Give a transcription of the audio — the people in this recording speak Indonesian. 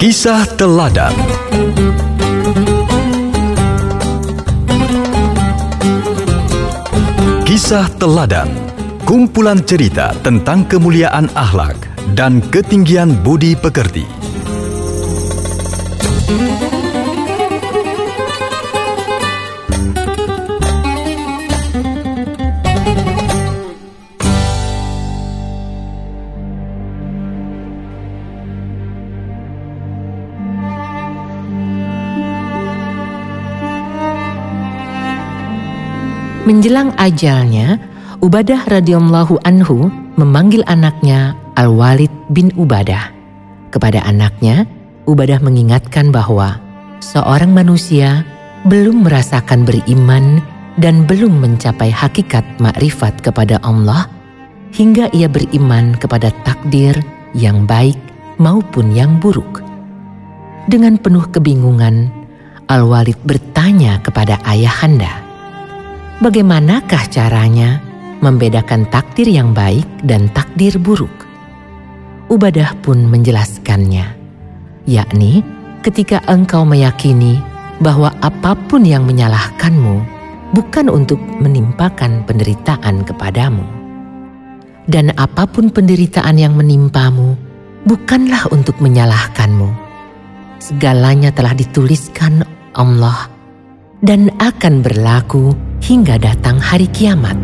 Kisah Teladan Kisah Teladan Kumpulan cerita tentang kemuliaan akhlak dan ketinggian budi pekerti. Menjelang ajalnya, Ubadah radhiyallahu anhu memanggil anaknya Al-Walid bin Ubadah. Kepada anaknya, Ubadah mengingatkan bahwa seorang manusia belum merasakan beriman dan belum mencapai hakikat makrifat kepada Allah hingga ia beriman kepada takdir yang baik maupun yang buruk. Dengan penuh kebingungan, Al-Walid bertanya kepada ayahanda, bagaimanakah caranya membedakan takdir yang baik dan takdir buruk? Ubadah pun menjelaskannya, yakni ketika engkau meyakini bahwa apa pun yang menyalahkanmu bukan untuk menimpakan penderitaan kepadamu. Dan apa pun penderitaan yang menimpamu bukanlah untuk menyalahkanmu. Segalanya telah dituliskan Allah dan akan berlaku hingga datang hari kiamat.